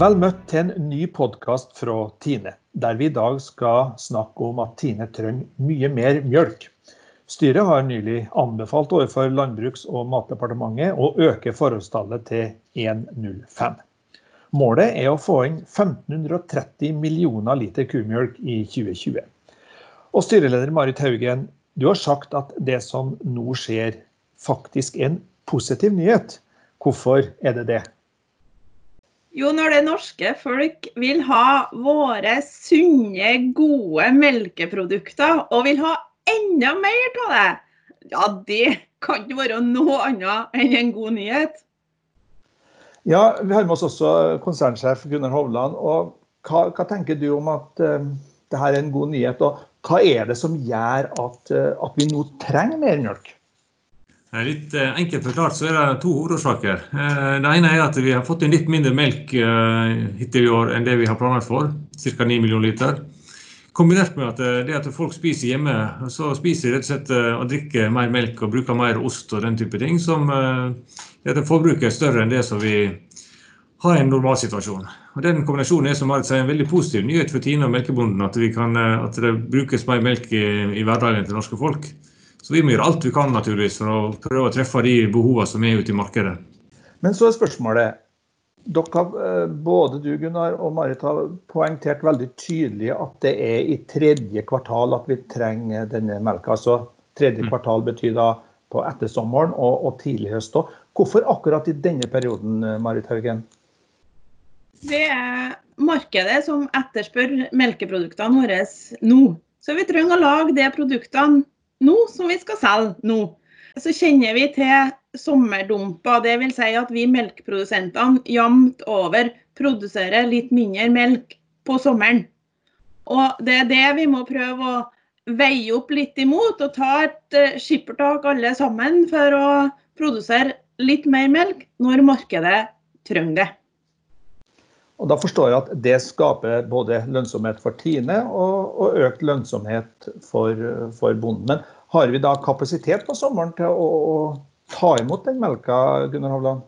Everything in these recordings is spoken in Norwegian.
Vel møtt til en ny podkast fra Tine, der vi i dag skal snakke om at Tine trenger mye mer mjølk. Styret har nylig anbefalt overfor Landbruks- og matdepartementet å øke forholdstallet til 1,05. Målet er å få inn 1530 millioner liter kumjølk i 2020. Og styreleder Marit Haugen, du har sagt at det som nå skjer, faktisk er en positiv nyhet. Hvorfor er det det? Jo, når det norske folk vil ha våre sunne, gode melkeprodukter, og vil ha enda mer av det, ja, det kan ikke være noe annet enn en god nyhet. Ja, Vi har med oss også konsernsjef Gunnar Hovland. og Hva, hva tenker du om at uh, dette er en god nyhet? Og hva er det som gjør at, uh, at vi nå trenger mer mjølk? Litt eh, enkelt forklart så er det to hovedårsaker. Eh, det ene er at vi har fått inn litt mindre melk eh, hittil i år enn det vi har planlagt for, ca. 9 millioner liter. Kombinert med at det at folk spiser hjemme, så spiser de rett og slett og drikker mer melk og bruker mer ost og den type ting, som gjør at forbruket er større enn det som vi har i en normalsituasjon. Og Den kombinasjonen er som Marit sier, en veldig positiv nyhet for Tine og melkebonden, at, kan, at det brukes mer melk i, i hverdagen til norske folk. Så vi må gjøre alt vi kan naturligvis for å prøve å treffe de behovene som er ute i markedet. Men så er spørsmålet. Dere har, eh, både du Gunnar og Marit har poengtert veldig tydelig at det er i tredje kvartal at vi trenger denne melka. Så tredje mm. kvartal betyr da på ettersommeren og, og tidlig høst òg. Hvorfor akkurat i denne perioden, Marit Haugen? Det er markedet som etterspør melkeproduktene våre nå. Så vi trenger å lage de produktene nå som vi skal selge nå. Så kjenner vi til sommerdumper. Dvs. Si at vi melkeprodusentene jevnt over produserer litt mindre melk på sommeren. Og det er det vi må prøve å veie opp litt imot, og ta et eh, skippertak alle sammen for å produsere litt mer melk når markedet trenger det. Og Da forstår jeg at det skaper både lønnsomhet for Tine og, og økt lønnsomhet for, for, bonden. Men har vi da kapasitet på sommeren til å, å ta imot den melka, Gunnar Hovland?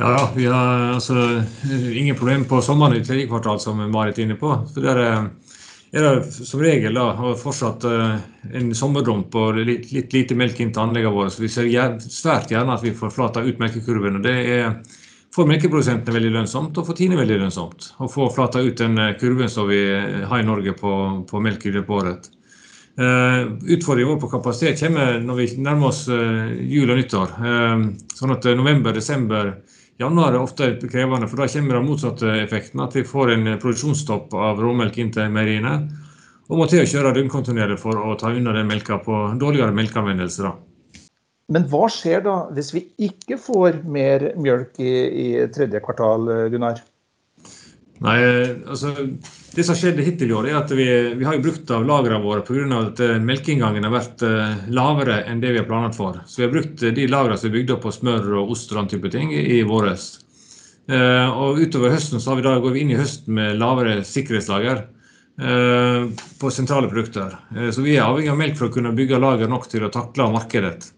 Ja, vi har altså, ingen problem på sommeren i tredje kvartal, som Marit er inne på. For der er det som regel da, fortsatt uh, en sommerdump og litt, litt, lite melk inn til anleggene våre. Så vi ser svært gjerne at vi får flata ut melkekurven. og det er for melkeprodusentene veldig lønnsomt, og for Tine veldig lønnsomt å få flata ut den eh, kurven som vi har i Norge på, på melk i løpet av året. Uh, utfordringen vår på kapasitet kommer når vi nærmer oss uh, jul og nyttår. Uh, sånn at november, desember, januar er ofte krevende, for da kommer den motsatte effekten. At vi får en produksjonsstopp av råmelk inn til meieriene. Og må til å kjøre døgnkontinuerlig for å ta unna den melka på dårligere melkeanvendelse. Men hva skjer da hvis vi ikke får mer mjølk i, i tredje kvartal, Gunnar? Nei, altså Det som har skjedd hittil i år, er at vi, vi har brukt av lagrene våre pga. at eh, melkeinngangen har vært uh, lavere enn det vi har planlagt for. Så vi har brukt eh, de lagrene som er bygd opp på smør og ost og den type ting i, våres. Og utover høsten så har vi da, vi inn i høsten med lavere sikkerhetslager på sentrale produkter. så vi er avhengig av melk for å kunne bygge lager nok til å takle markedet.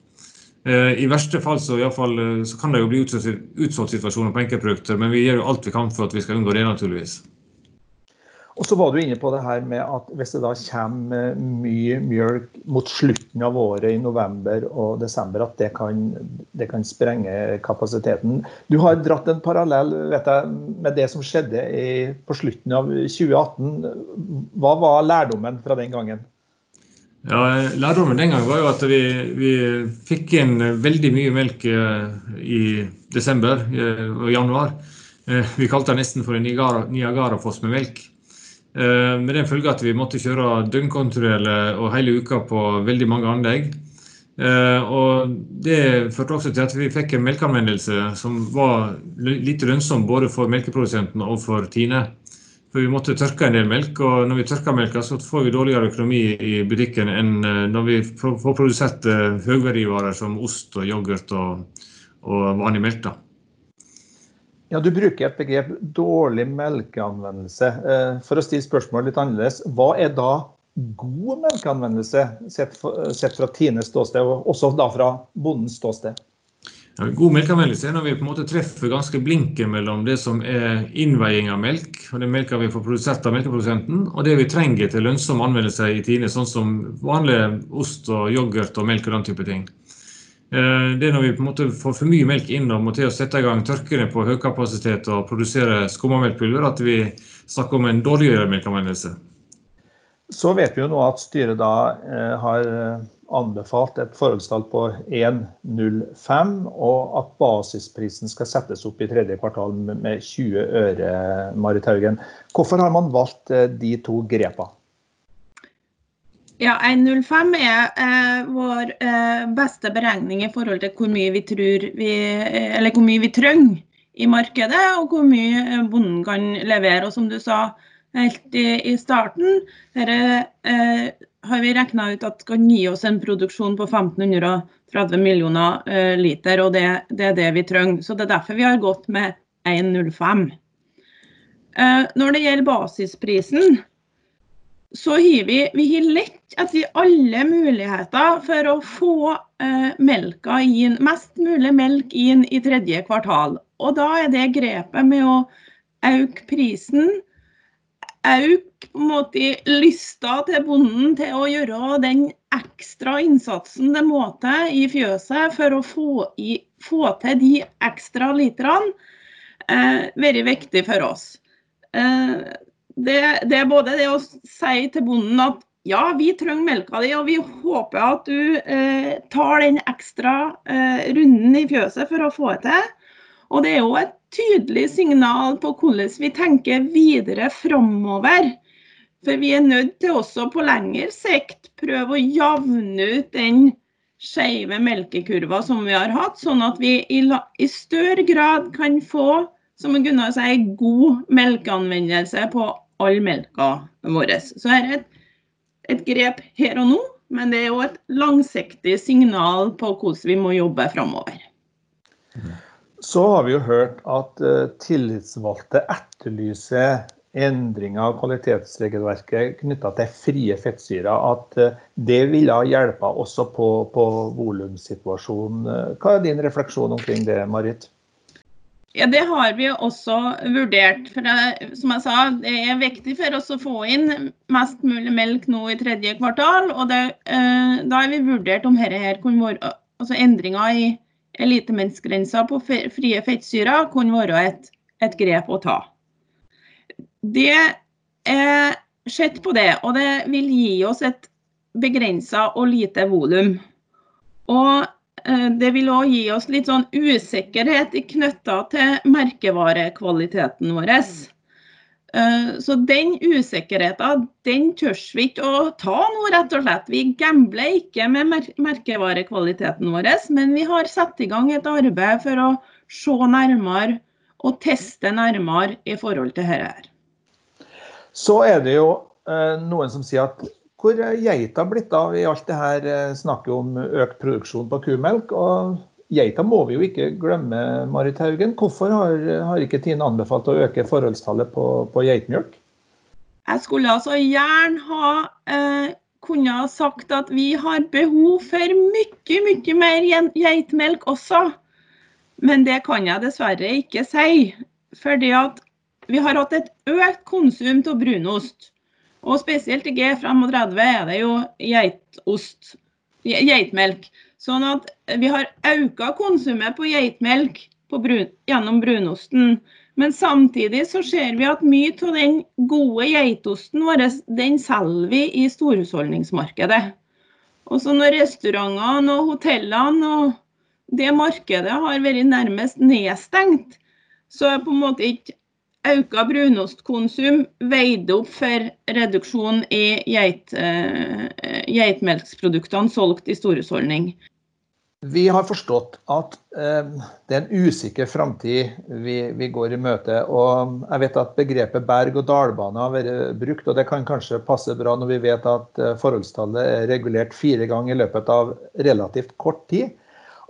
Eh, I verste fall så, fall, eh, så, kan det jo bli utsolgt situasjoner på enkeltprodukter, men vi gjør jo alt vi kan for at vi skal unngå det, naturligvis. Og så var du inne på det her med at hvis det da kommer mye mjølk mot slutten av året, i november og desember, at det kan, det kan sprenge kapasiteten. Du har dratt en parallell vet jeg, med det som skjedde i, på slutten av 2018. Hva var lærdommen fra den gangen? Ja, Lærdommen den gangen var jo at vi, vi fikk inn veldig mye melk eh, i desember eh, og januar. Eh, vi kalte det nesten for en Niagarafoss med melk. Med den følge at vi måtte kjøre døgnkontroller og hele uka på veldig mange anlegg. Og Det førte også til at vi fikk en melkeanvendelse som var lite lønnsom både for melkeprodusenten og for Tine. For vi måtte tørke en del melk, og når vi tørker melka, så får vi dårligere økonomi i butikken enn eh, når vi får produsert eh, høyverdivarer som ost og yoghurt og, og vanlig melk. da. Ja, Du bruker et begrep 'dårlig melkeanvendelse'. Eh, for å stille spørsmålet litt annerledes, hva er da god melkeanvendelse, sett fra Tines ståsted, og også da fra bondens ståsted? Ja, god melkeanvendelse er når vi på en måte treffer ganske blinken mellom det som er innveiing av melk, og den melka vi får produsert av melkeprodusenten, og det vi trenger til lønnsom anvendelse i Tine, sånn som vanlig ost og yoghurt og melk og den type ting. Eh, det er når vi på en måte får for mye melk inn og må til å sette i gang tørkene på høykapasitet og produsere skummamelkpulver, at vi snakker om en dårligere melkeanvendelse. Så vet vi jo nå at styret da eh, har anbefalt et forholdstall på 1,05, og at basisprisen skal settes opp i tredje kvartal med 20 øre. Marit Haugen. Hvorfor har man valgt eh, de to grepene? Ja, 1,05 er eh, vår eh, beste beregning i forhold til hvor mye vi tror vi, eh, eller hvor mye vi trenger i markedet, og hvor mye eh, bonden kan levere. Og som du sa helt i, i starten, dette eh, har vi regna ut at kan gi oss en produksjon på 1530 millioner eh, liter, og det, det, er det vi trenger. Så Det er derfor vi har gått med 1,05. Uh, eh, når det gjelder basisprisen, så har vi, vi har lett etter alle muligheter for å få uh, melka inn, mest mulig melk inn i tredje kvartal. Og Da er det grepet med å øke prisen øke på en måte lysta til bonden til å gjøre den ekstra innsatsen det må til i fjøset for å få, i, få til de ekstra literne, eh, være viktig for oss. Eh, det, det, er både det å si til bonden at ja, vi trenger melka di, og vi håper at du eh, tar den ekstra eh, runden i fjøset for å få det til. Og det er jo et tydelig signal på hvordan vi tenker videre framover. For vi er nødt til også på lengre sikt prøve å javne ut den skeive melkekurva som vi har hatt, sånn at vi i, i større grad kan få som Gunnar sier, god melkeanvendelse på all melka vår. Så her er et, et grep her og nå, men det er òg et langsiktig signal på hvordan vi må jobbe framover. Så har vi jo hørt at uh, tillitsvalgte etterlyser endringer av kvalitetsregelverket knytta til frie fettsyrer. At uh, det ville ha hjelpa også på, på volumsituasjonen. Hva er din refleksjon omkring det, Marit? Ja, Det har vi også vurdert. For det, som jeg sa, det er viktig for oss å få inn mest mulig melk nå i tredje kvartal. og det, eh, Da har vi vurdert om her, her kunne være altså endringer i Elitemensgrensa på frie fettsyrer kunne være et, et, grep å ta. Det er sett på det, og det vil gi oss et begrensa og lite volum. Og eh, det vil òg gi oss litt sånn usikkerhet knytta til merkevarekvaliteten vår. Eh, så den usikkerheten den tør vi ikke å ta nå, rett og slett. Vi gambler ikke med merkevarekvaliteten vår, men vi har satt i gang et arbeid for å se nærmere og teste nærmere i forhold til dette. Så er det jo eh, noen som sier at hvor er geita blitt av i alt det her eh, snakket om økt produksjon på kumelk? og Geita må vi jo ikke glemme, Marit Haugen. Hvorfor har, har ikke Tine anbefalt å øke forholdstallet på, på geitmjølk? Jeg skulle altså gjerne ha eh, kunne ha sagt at vi har behov for mye, mye mer geitmelk også. Men det kan jeg dessverre ikke si. Fordi at vi har hatt et økt konsum av brunost. Og spesielt i G35 er det jo geitost, geitmelk. Sånn at vi har økt konsumet på geitmelk brun, gjennom brunosten. Men samtidig så ser vi at mye av den gode geitosten vår, den selger vi i storhusholdningsmarkedet. Og så når restaurantene og hotellene og det markedet har vært nærmest nedstengt, så er på en måte ikke økt brunostkonsum veid opp for reduksjon i geit, geitmelksproduktene solgt i storhusholdning. Vi har forstått at eh, det er en usikker framtid vi, vi, går i møte. og Jeg vet at begrepet berg- og dalbane har vært brukt, og det kan kanskje passe bra når vi vet at eh, forholdstallet er regulert fire ganger i løpet av relativt kort tid.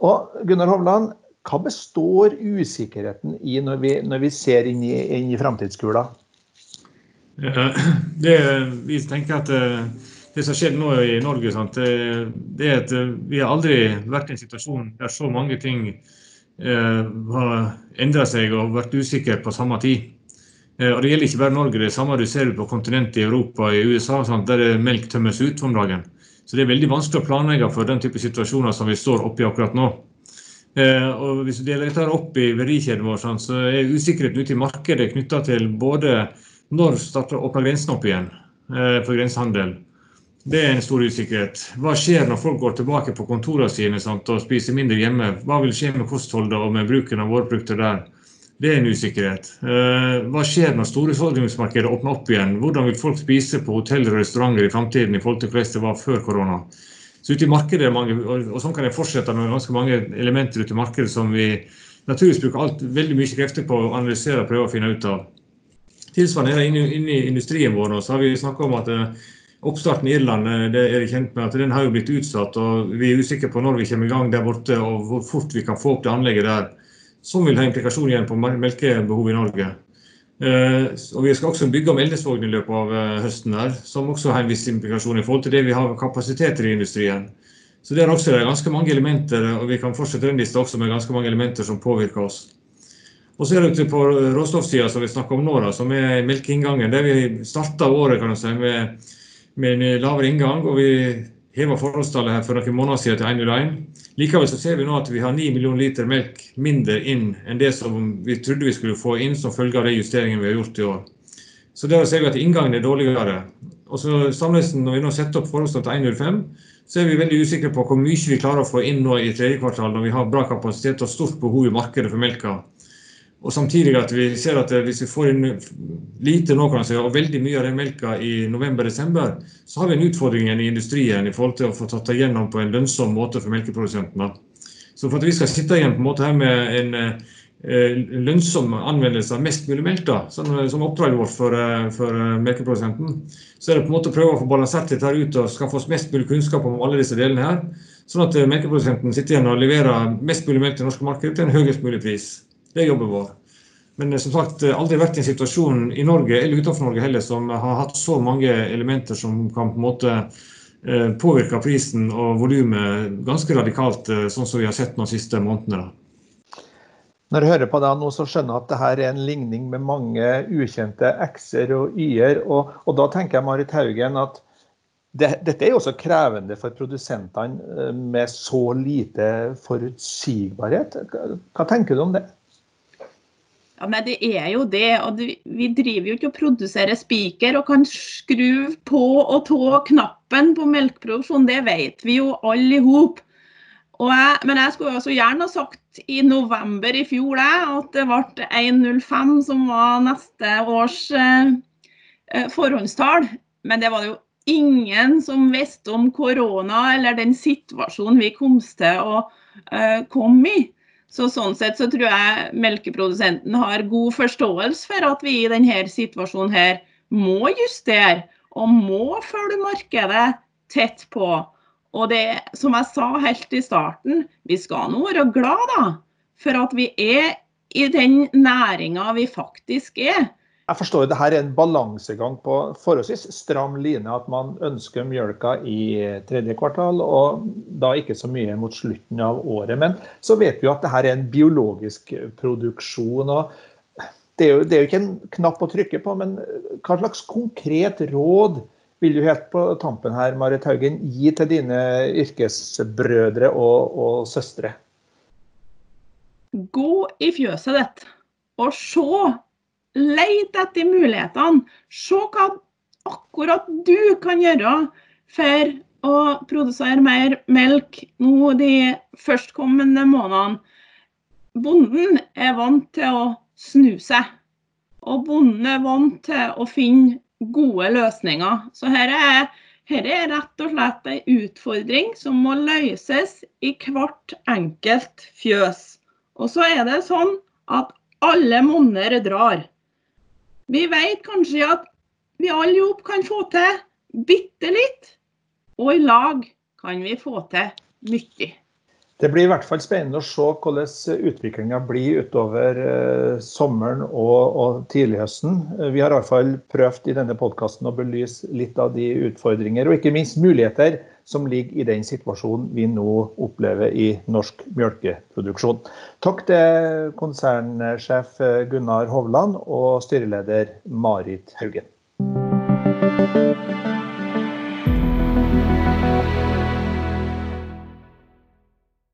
Og Gunnar Hovland, hva består usikkerheten i når vi, når vi ser inn i, inn i framtidskula? Det, vi tenker at eh, det som skjer nå i Norge, sant, det er at vi har aldri vært i en situasjon der så mange ting eh, har endra seg og vært usikre på samme tid. Eh, og Det gjelder ikke bare Norge, det er samme du ser på kontinentet i Europa og i USA, sant, der melk tømmes ut om dagen. Så det er veldig vanskelig å planlegge for den type situasjoner som vi står oppi akkurat nå. Eh, og Hvis du deler dette opp i verdikjeden vår, så er usikkerheten ute i markedet knytta til både når starter åpner grensene opp igjen eh, for grensehandel. Det er en stor usikkerhet. Hva skjer når folk går tilbake på kontorene sine sant, og spiser mindre hjemme? Hva vil skje med kostholdet og med bruken av vårprodukter der? Det er en usikkerhet. Eh, hva skjer når storhusholdningsmarkedet åpner opp igjen? Hvordan vil folk spise på hoteller og restauranter i framtiden i forhold til hvordan det var før korona? Så ute i markedet er mange, og sånn kan jeg fortsette med ganske mange elementer ute i markedet som vi naturligvis bruker alt, veldig mye krefter på å analysere og prøve å finne ut av. Tilsvarende inne, inne i industrien vår nå, så har vi snakka om at eh, oppstarten i Irland eh, det er kjent med at den har jo blitt utsatt. og Vi er usikre på når vi kommer i gang der borte og hvor fort vi kan få opp det anlegget der. Som vil ha implikasjon igjen på melkebehovet i Norge. Uh, og Vi skal også bygge om Eldesvågen i løpet av uh, høsten, her, som også har en viss implikasjon i forhold til det vi har kapasiteter i industrien. Så Det er det ganske mange elementer, og vi kan fortsette den lista også med ganske mange elementer som påvirker oss. Og så er det på råstoffsida som vi snakker om nå, da, som er melkeinngangen. Der vi starta året kan du si, med, med en lavere inngang, og vi heva forholdstallet her for noen måneder siden til 1,01. Likevel så ser vi nå at vi har 9 millioner liter melk mindre inn enn det som vi trodde vi skulle få inn som følge av de justeringene vi har gjort i år. Så der ser vi at inngangen er dårligere. Og så samlesen Når vi nå setter opp forholdstallet til 1,05, så er vi veldig usikre på hvor mye vi klarer å få inn nå i tredje kvartal når vi har bra kapasitet og stort behov i markedet for melka. Og samtidig at vi ser at hvis vi får inn lite nå, kan si, og veldig mye av den melka i november-desember, så har vi en utfordring i industrien i forhold til å få tatt det gjennom på en lønnsom måte for melkeprodusentene. Så for at vi skal sitte igjen på en måte her med en eh, lønnsom anvendelse av mest mulig melk, da, som, som oppdraget vårt for, eh, for eh, melkeprodusenten, så er det på en måte å prøve å få balansert dette her ut og skaffe oss mest mulig kunnskap om alle disse delene her. Sånn at melkeprodusenten sitter igjen og leverer mest mulig melk til norske markedet til en høyest mulig pris. Det er jobben vår. Men eh, som sagt, eh, aldri vært i en situasjon i Norge eller utenfor Norge heller som har hatt så mange elementer som kan på en måte eh, påvirke prisen og volumet ganske radikalt, sånn som vi har sett de siste månedene. Når jeg hører på deg nå, så skjønner jeg at dette er en ligning med mange ukjente x-er og y-er. Og, og, da tenker jeg Marit Haugen, at det, dette er jo også krevende for produsentene med så lite forutsigbarhet. Hva tenker du om det? Ja, men det er jo det. og Vi driver jo ikke og produserer spiker og kan skru på og ta knappen på melkeproduksjon. Det vet vi jo alle i hop. Men jeg skulle også gjerne ha sagt i november i fjor at det ble 1,05 som var neste års eh, eh, forhåndstall. Men det var det jo ingen som visste om korona eller den situasjonen vi kom til å eh, komme i. Så Sånn sett så tror jeg melkeprodusenten har god forståelse for at vi i denne situasjonen her må justere og må følge markedet tett på. Og det, som jeg sa helt i starten, vi skal nå være glad da, for at vi er i den næringa vi faktisk er. Jeg forstår det her er en balansegang på forholdsvis stram line. At man ønsker mjølka i tredje kvartal, og da ikke så mye mot slutten av året. Men så vet vi jo at det her er en biologisk produksjon. og det er, jo, det er jo ikke en knapp å trykke på, men hva slags konkret råd vil du helt på tampen her, Marit Haugen, gi til dine yrkesbrødre og, og søstre? Gå i fjøset ditt og se Leit etter mulighetene. Se hva akkurat du kan gjøre for å produsere mer melk nå de førstkommende månedene. Bonden er vant til å snu seg, og bonden er vant til å finne gode løsninger. Så her er, her er rett og slett en utfordring som må løses i hvert enkelt fjøs. Og så er det sånn at alle monner drar. Vi vet kanskje at vi alle jobb kan få til bitte litt, og i lag kan vi få til mye. Det blir i hvert fall spennende å se hvordan utviklinga blir utover eh, sommeren og, og tidlighøsten. Vi har i hvert fall prøvd i denne podkasten å belyse litt av de utfordringer og ikke minst muligheter som ligger i den situasjonen vi nå opplever i norsk melkeproduksjon. Takk til konsernsjef Gunnar Hovland og styreleder Marit Haugen.